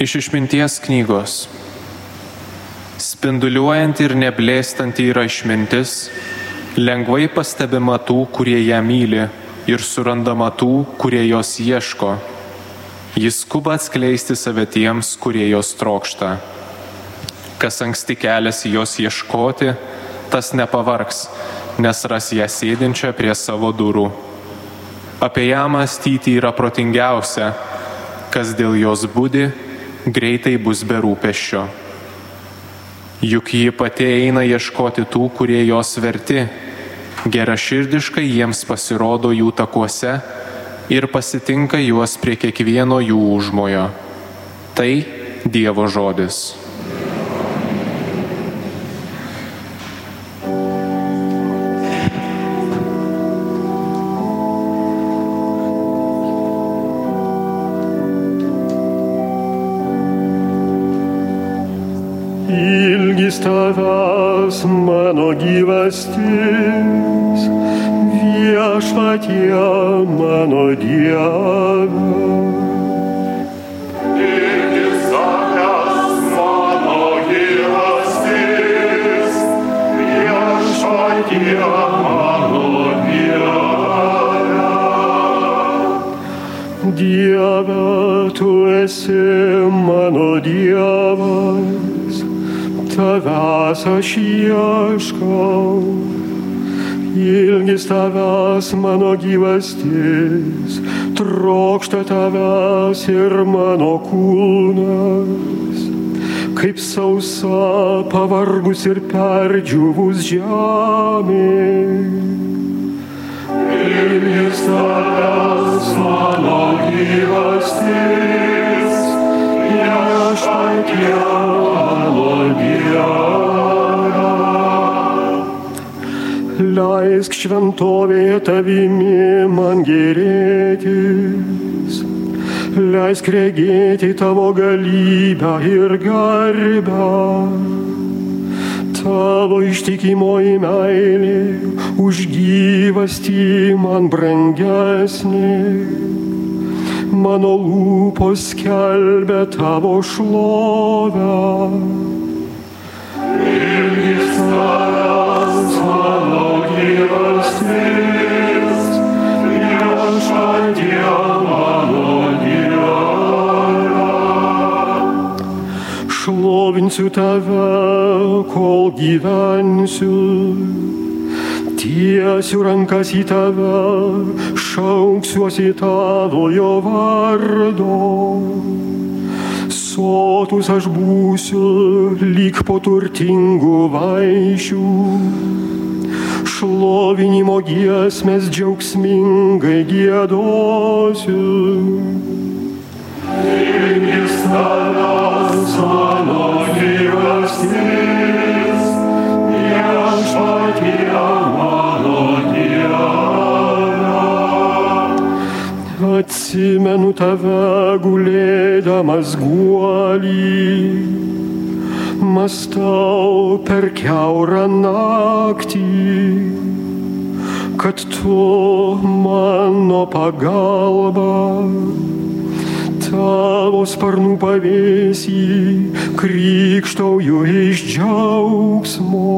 Iš išminties knygos. Spinduliuojanti ir neblėstanti yra išmintis, lengvai pastebima tų, kurie ją myli ir surandama tų, kurie jos ieško. Jis skuba atskleisti save tiems, kurie jos trokšta. Kas anksti keliasi jos ieškoti, tas nepavargs, nes ras ją sėdinčią prie savo durų. Apie ją mąstyti yra protingiausia, kas dėl jos būdi, greitai bus be rūpeščio. Juk ji pati eina ieškoti tų, kurie jos verti, geraširdiškai jiems pasirodo jų takuose ir pasitinka juos prie kiekvieno jų užmojo. Tai Dievo žodis. Tavęs mano gyvastis, viešpatie mano Dieve. Ilgis tavęs mano gyvastis, viešpatie mano Dieve. Dieve, tu esi mano Dievas, tavęs aš ieškau. Ilgis tavęs mano gyvastis, trokšta tavęs ir mano kūnas, kaip sausa pavargus ir perdžiūvus žemė. Ilgis tavęs mano gyvastis, mano Dieve. Leisk šventovėje tavimi man gerėtis, leisk regėti tavo galybę ir garbę. Tavo ištikimoji meilė už gyvastį man brangesnė. Mano lūpos skelbia tavo šlovę. Šlovinsiu tave, kol gyvensiu. Tiesiu rankas į tave, šauksiuosi tavojo vardo. Sotus aš būsiu lyg po turtingų vaišių. Šlovinimo giesmės džiaugsmingai gėdosiu. Ilgis tavęs mano gyvastis, Atsimenu tave gulėdamas guolį, mastau per keurą naktį, kad tu mano pagalba tavo sparnų pavėsį krikštauju iš džiaugsmo.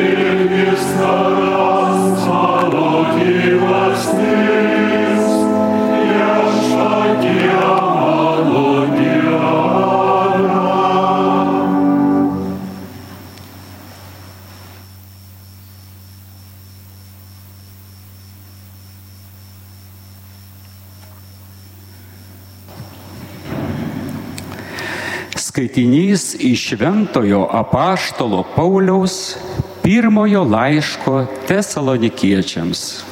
Ilgis tavęs mano gyvastis, Skaitinys iš Šventojo apaštalo Pauliaus pirmojo laiško tesalonikiečiams.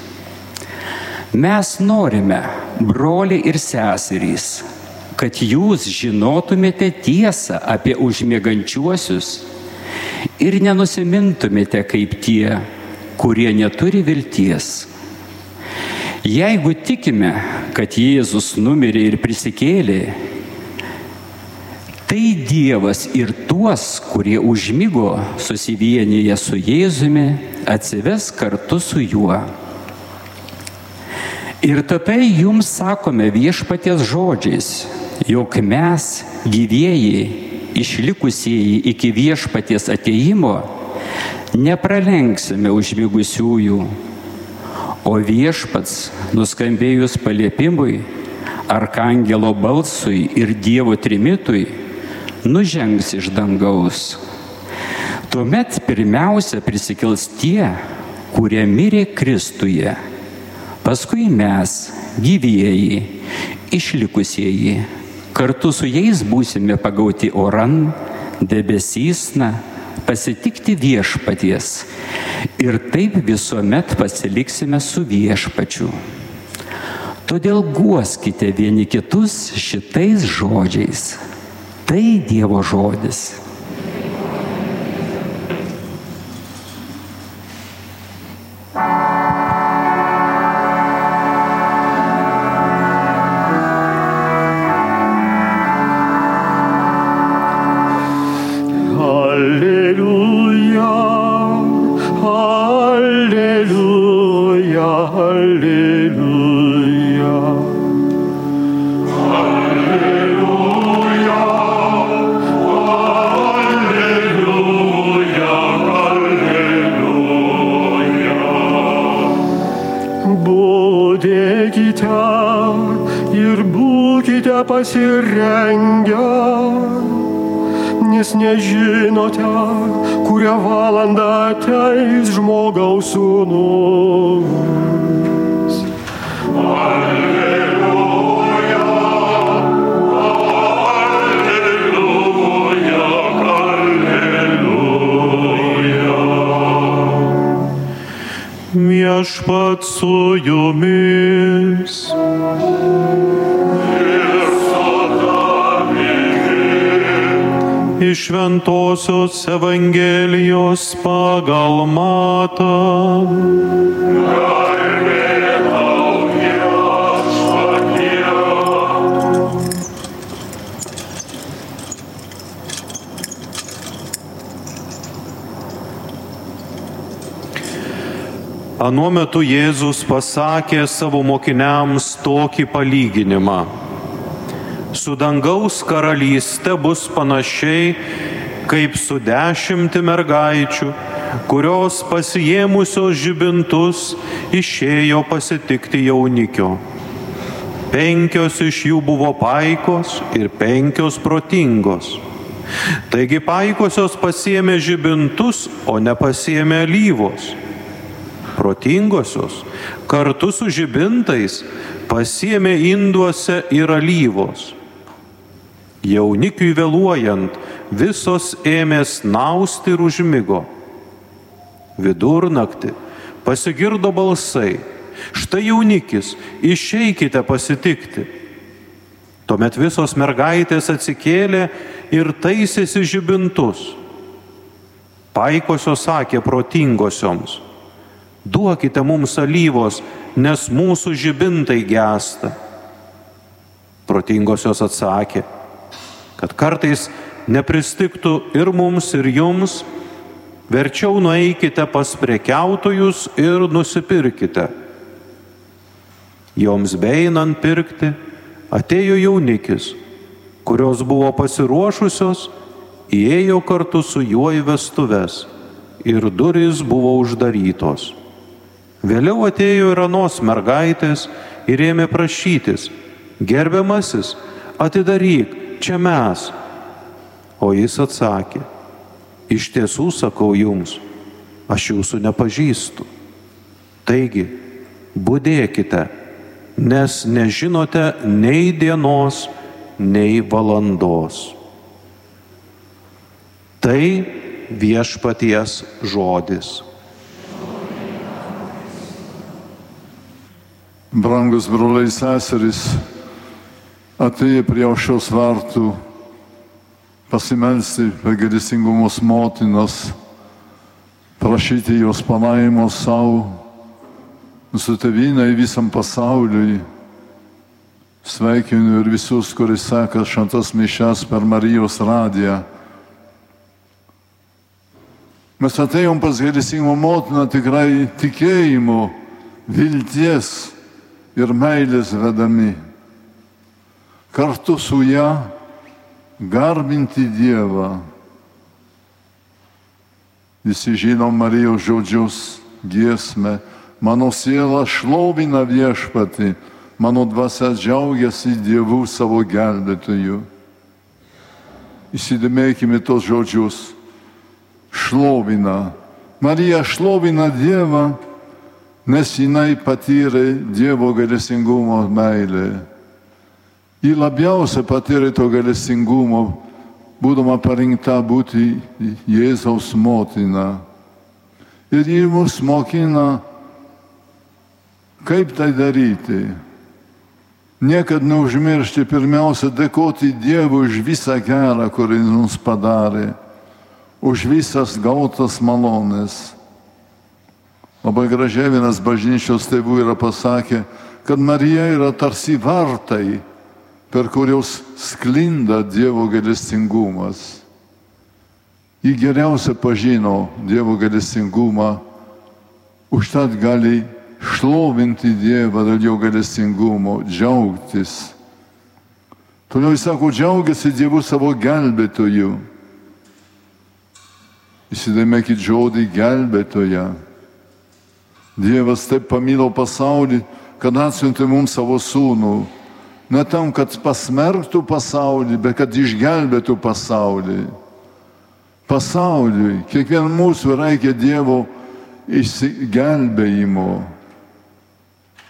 Mes norime, broliai ir seserys, kad jūs žinotumėte tiesą apie užmėgančiuosius ir nenusimintumėte kaip tie, kurie neturi vilties. Jeigu tikime, kad Jėzus numirė ir prisikėlė, tai Dievas ir tuos, kurie užmygo susivienyje su Jėzumi, atsives kartu su juo. Ir tatai jums sakome viešpaties žodžiais, jog mes gyvieji, išlikusieji iki viešpaties ateimo, nepralenksime užmigusiųjų, o viešpats nuskambėjus paliepimui, arkangelo balsui ir Dievo trimitui, nužengs iš dangaus. Tuomet pirmiausia prisikels tie, kurie mirė Kristuje, paskui mes, gyvieji, išlikusieji, kartu su jais būsime pagauti oran, debesysna, pasitikti viešpaties ir taip visuomet pasiliksime su viešpačiu. Todėl guoskite vieni kitus šitais žodžiais. Tai Dievo žodis. Pasirengę, nes nežinote, kurią valandą ateis žmogaus sūnus. Alleluja. Viešpat su jumis. Iš Šventojios Evangelijos pagal matą. Anuo metu Jėzus pasakė savo mokiniams tokį palyginimą su dangaus karalyste bus panašiai kaip su dešimti mergaičių, kurios pasijėmusios žibintus išėjo pasitikti jaunikio. Penkios iš jų buvo paikos ir penkios protingos. Taigi paikosios pasiemė žibintus, o nepasiemė lyvos. Protingosios kartu su žibintais pasiemė induose ir alyvos. Jaunikiui vėluojant, visos ėmė snausti ir užmygo. Vidurnaktį pasigirdo balsai. Štai jaunikis, išeikite pasitikti. Tuomet visos mergaitės atsikėlė ir taisėsi žibintus. Paikosios sakė protingosioms, duokite mums alyvos, nes mūsų žibintai gesta. Protingosios atsakė, kad kartais nepristiktų ir mums, ir jums, verčiau nueikite pas prekiautojus ir nusipirkite. Joms beinant pirkti, atėjo jaunikis, kurios buvo pasiruošusios, įėjo kartu su juo į vestuves ir durys buvo uždarytos. Vėliau atėjo ir anos mergaitės ir ėmė prašytis, gerbiamasis, atidaryk, čia mes. O jis atsakė, iš tiesų sakau jums, aš jūsų nepažįstu. Taigi, būdėkite, nes nežinote nei dienos, nei valandos. Tai viešpaties žodis. Brangus broliai seserys, atėję prie aušios vartų pasimelsti pagerisingumos motinos, prašyti jos palaimos savo, mūsų tevinai visam pasauliui. Sveikinu ir visus, kuris seka šantas mišes per Marijos radiją. Mes atėjom pas gailestingo motiną tikrai tikėjimo, vilties ir meilės vedami. Kartu su ją garbinti Dievą. Visi žinom Marijos žodžius, giesmę. Mano siela šlovina viešpati, mano dvasia džiaugiasi Dievu savo gelbėtoju. Įsidėmėkime tos žodžius. Šlovina. Marija šlovina Dievą, nes jinai patyrė Dievo galėsingumo meilę. Ji labiausiai patyrė to galėsingumo, būdama parinkta būti Jėzaus motina. Ir ji mus mokina, kaip tai daryti. Niekad neužmiršti pirmiausia dėkoti Dievui už visą gerą, kurį mums padarė, už visas gautas malonės. Labai gražiai vienas bažnyčios tėvų yra pasakę, kad Marija yra tarsi vartai, per kurios sklinda Dievo galestingumas. Ji geriausia pažino Dievo galestingumą, užtat gali šlovinti Dievą dėl jo galestingumo, džiaugtis. Toliau jis sako, džiaugiasi Dievu savo gelbėtoju. Įsidėmėkit žodį gelbėtoja. Dievas taip pamilo pasaulį, kad atsiuntė mums savo sūnų. Ne tam, kad pasmerktų pasaulį, bet kad išgelbėtų pasaulį. Pasauliui, kiekvienam mūsų reikia Dievo išsigelbėjimo,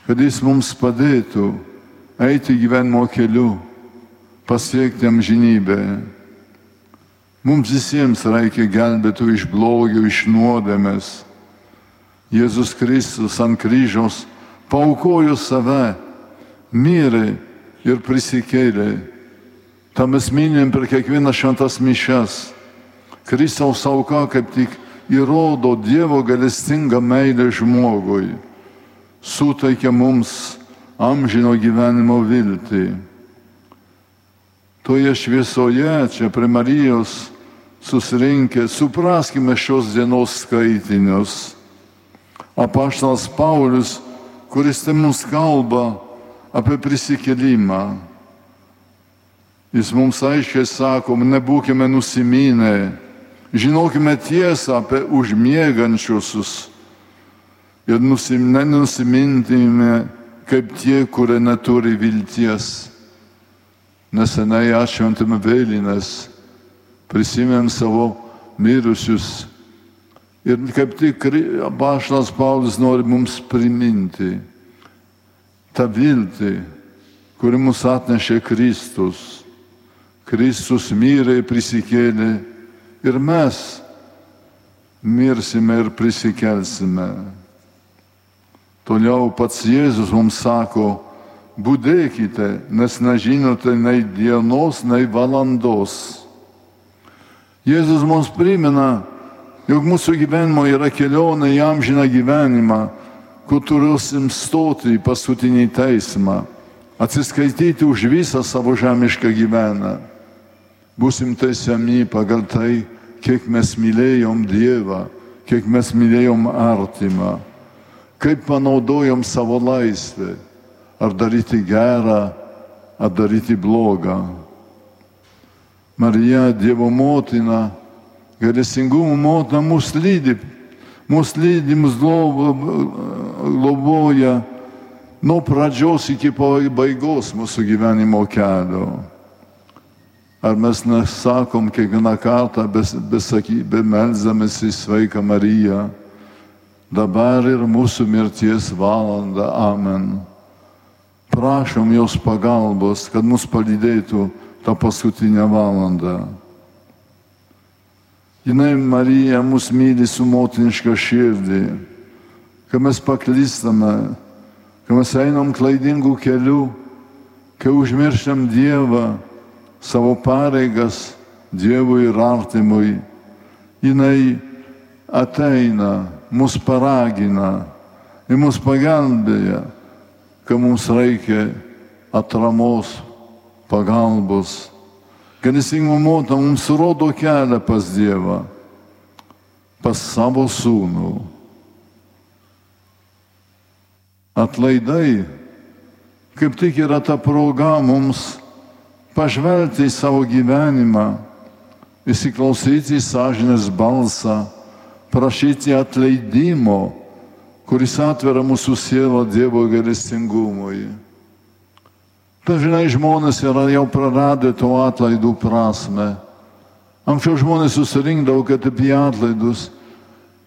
kad Jis mums padėtų eiti gyvenimo keliu, pasiekti amžinybę. Mums visiems reikia gelbėtų iš blogio, iš nuodėmės. Jėzus Kristus ant kryžiaus paukojo save, mirė ir prisikėlė. Tam mes minim per kiekvieną šventas mišes. Kristaus auka kaip tik įrodo Dievo galestingą meilę žmogui, suteikia mums amžino gyvenimo viltį. Toje šviesoje, čia prie Marijos susirinkę, supraskime šios dienos skaitinius. Apaštalas Paulius, kuris tai mums kalba apie prisikėlimą. Jis mums aiškiai sako, nebūkime nusiminę, žinokime tiesą apie užmiegančiusius ir nusim, nenusimintime kaip tie, kurie neturi vilties. Nesenai atšventėme vėlinės, prisimėm savo mirusius ir kaip tik apaštalas Paulius nori mums priminti tą viltį, kuri mus atnešė Kristus. Kristus mirė, prisikėlė ir mes mirsime ir prisikelsime. Toliau pats Jėzus mums sako, būdėkite, nes nežinote nei dienos, nei valandos. Jėzus mums primena, jog mūsų gyvenimo yra kelionė į amžiną gyvenimą, kur turėsim stoti į paskutinį teismą, atsiskaityti už visą savo žemišką gyvenimą. Būsim teisiami pagal tai, kiek mes mylėjom Dievą, kiek mes mylėjom artimą, kaip panaudojom savo laisvę, ar daryti gerą, ar daryti blogą. Marija, Dievo motina, galėsingumo motina mus lydi, mus lydi, mus globoja nuo pradžios iki pabaigos mūsų gyvenimo kelio. Ar mes nesakom kiekvieną kartą, bemelzdamės į sveiką Mariją, dabar ir mūsų mirties valanda, amen. Prašom jos pagalbos, kad mus palydėtų tą paskutinę valandą. Jinai Marija mus myli su motiniška širdį, kai mes paklystame, kai mes einam klaidingų kelių, kai užmirštam Dievą, savo pareigas Dievui ir artimui, jinai ateina, mus paragina ir mus pagelbėja, kai mums reikia atramos, pagalbos. Gailestingo motina mums rodo kelią pas Dievą, pas savo sūnų. Atlaidai kaip tik yra ta proga mums pažvelgti į savo gyvenimą, įsiklausyti į sąžinės balsą, prašyti atleidimo, kuris atveria mūsų sielą Dievo gailestingumui. Dažnai žmonės yra jau praradę to atlaidų prasme. Anksčiau žmonės susirinkdavo, kad apie atlaidus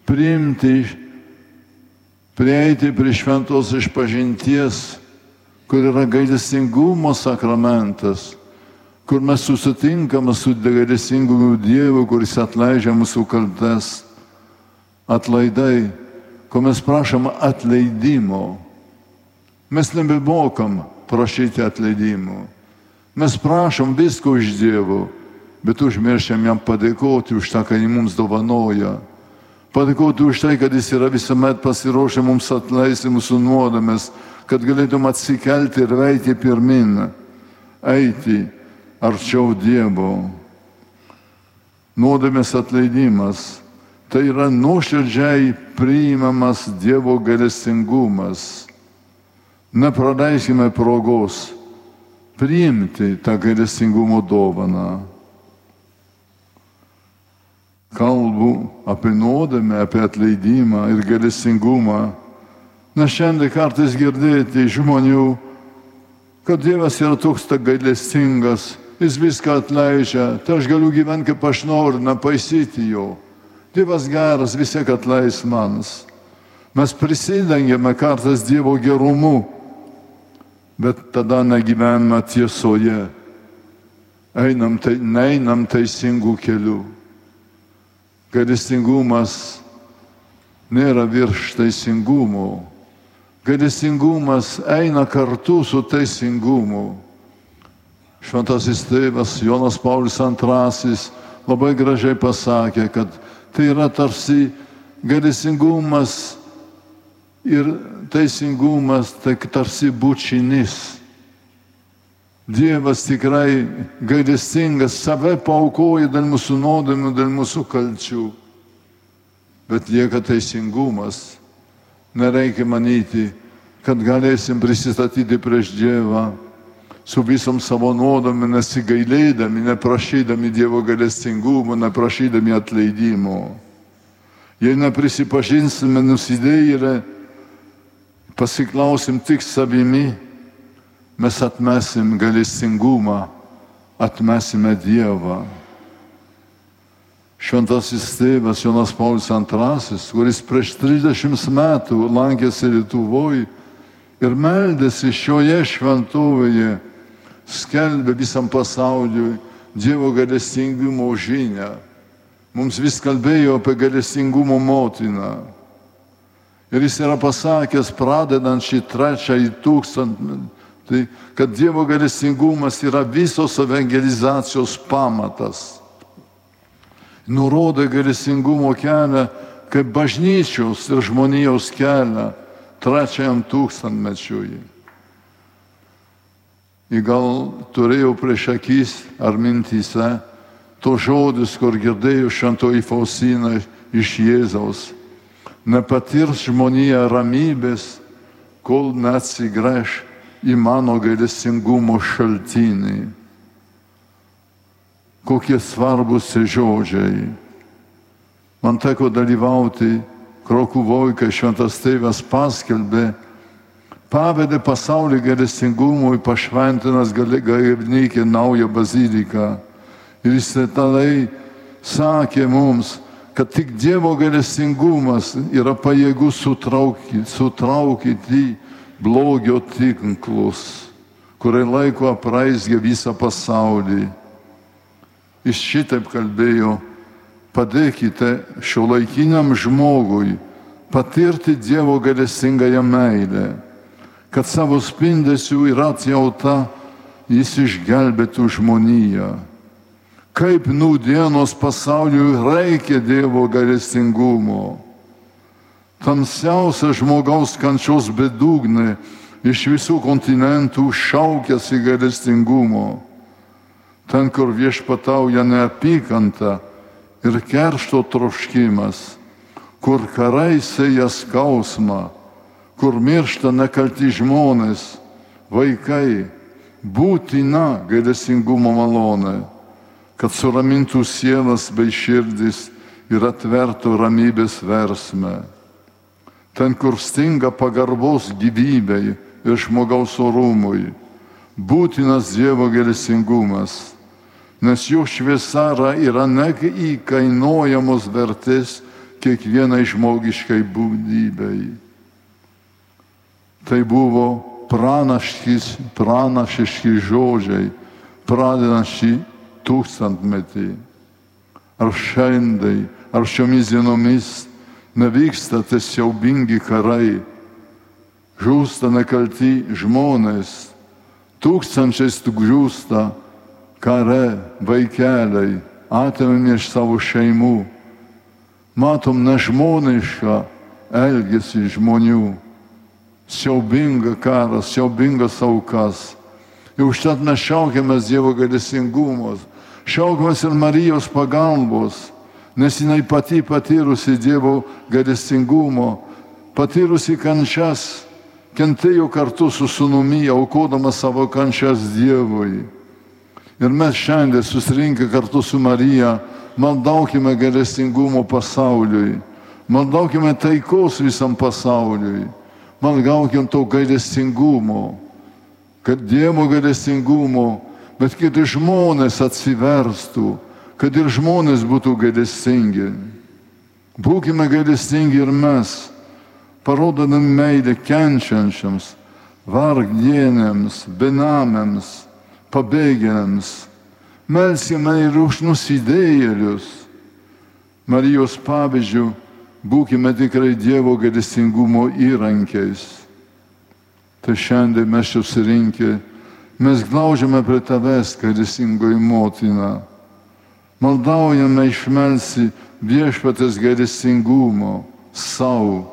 priimti, prieiti prie šventos išpažinties, kur yra gailestingumo sakramentas, kur mes susitinkame su gailestingumu Dievu, kuris atleidžia mūsų kaltes. Atlaidai, kur mes prašom atleidimo. Mes nebemokam prašyti atleidimo. Mes prašom visko iš Dievo, bet užmiršėm jam padėkoti už tą, ką jis mums dovanoja. Padėkoti už tai, kad jis yra visuomet pasiruošę mums atleisti mūsų nuodėmės, kad galėtum atsikelti ir eiti pirmin, eiti arčiau Dievo. Nuodėmės atleidimas tai yra nuoširdžiai priimamas Dievo galestingumas. Nepraleiskime progos priimti tą galestingumo dovaną. Kalbu apie nuodėmę, apie atleidimą ir galestingumą. Nes šiandien kartais girdėti žmonių, kad Dievas yra toks ta gailestingas, jis viską atleidžia, tai aš galiu gyventi kaip aš noriu, nepaisyti jo. Dievas geras, vis tiek atleis manas. Mes prisidengiame kartais Dievo gerumu, bet tada negyvename tiesoje. Einam, tai, neinam teisingų kelių. Gailestingumas nėra virš teisingumo. Gailestingumas eina kartu su teisingumu. Šventasis tėvas Jonas Paulius II labai gražiai pasakė, kad tai yra tarsi gailestingumas ir teisingumas, tai tarsi bučinis. Dievas tikrai gailestingas, save paukoja dėl mūsų nuodėmių, dėl mūsų kalčių. Bet lieka teisingumas. Nereikia manyti, kad galėsim prisistatyti prieš Dievą su visom savo nuodėmėm, nesigailėdami, neprašydami Dievo galestingumo, neprašydami atleidimo. Jei neprisipažinsime nusidėjėlę, pasiklausim tik savimi, mes atmesim galestingumą, atmesime Dievą. Šventasis tėvas Jonas Paulius II, kuris prieš 30 metų lankėsi Lietuvoje ir meldėsi šioje šventovėje, skelbė visam pasauliu Dievo galestingumo žinę. Mums vis kalbėjo apie galestingumo motiną. Ir jis yra pasakęs, pradedant šį trečiąjį tūkstantmetį, tai kad Dievo galestingumas yra visos evangelizacijos pamatas. Nurodo galestingumo kelią kaip bažnyčios ir žmonijos kelią trečiajam tūkstantmečiui. Ir gal turėjau prieš akis ar mintyse to žodis, kur girdėjau šventoji Faustina iš Jėzaus. Nepatirs žmonija ramybės, kol neatsigręš į mano gailestingumo šaltinį. Kokie svarbus žodžiai. Man teko dalyvauti Krokuvoje, kai šventas tėvas paskelbė, pavedė pasaulį gailestingumui, pašventinas gailnikė naują baziliką. Ir jis tada sakė mums, kad tik Dievo gailestingumas yra pajėgus sutraukyti, sutraukyti blogio tinklus, kurie laiko apraizgė visą pasaulį. Jis šitaip kalbėjo, padėkite šio laikiniam žmogui patirti Dievo galestingąją meilę, kad savo spindesiu ir atjauta jis išgelbėtų žmoniją. Kaip nūdienos pasauliui reikia Dievo galestingumo. Tamsiausia žmogaus kančios bedugnė iš visų kontinentų šaukėsi galestingumo. Ten, kur viešpatauja neapykanta ir keršto troškimas, kur karai sėja skausmą, kur miršta nekalti žmonės, vaikai, būtina gailestingumo malonė, kad suramintų sielas bei širdis ir atvertų ramybės versmę. Ten, kur stinga pagarbos gyvybei ir žmogaus orumui, būtinas Dievo gailestingumas, nes jo šviesa yra neįkainojamos vertės kiekvienai žmogiškai būdybei. Tai buvo pranašiški žodžiai, pradedant šį tūkstantmetį. Ar šiandien, ar šiomis dienomis nevyksta tie siaubingi karai, žūsta nekalti žmonės, tūkstančiais tų žūsta kare vaikeliai, atėmėm iš savo šeimų. Matom nežmonišką elgesį žmonių siaubingą karą, siaubingas aukas. Ir užtat mes šaukiamės Dievo galesingumos, šaukiamės ir Marijos pagalbos, nes jinai pati patyrusi Dievo galestingumo, patyrusi kančias, kentėjo kartu su sunumi, aukodama savo kančias Dievui. Ir mes šiandien susirinkę kartu su Marija maldaukime galestingumo pasauliui, maldaukime taikos visam pasauliui malgaukim to gailestingumo, kad Dievo gailestingumo, bet kad ir žmonės atsiverstų, kad ir žmonės būtų gailestingi. Būkime gailestingi ir mes, parodami meilę kenčiančiams, vargdienėms, benamiams, pabėgėliams. Melskime ir už nusidėjėlius. Marijos pavyzdžių būkime tikrai Dievo gailestingumo įrankiais. Tai šiandien mes čia susirinkę, mes glaužiame prie tavęs, gailestingoji motina. Maldaujame išmelsi viešpatės gailestingumo savo,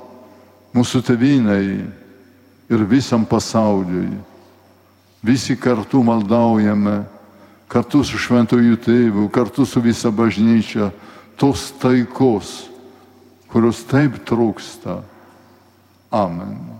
mūsų tevinai ir visam pasauliui. Visi kartu maldaujame, kartu su šventųjų tėvu, kartu su visa bažnyčia, tos taikos kurios taip trūksta. Amen.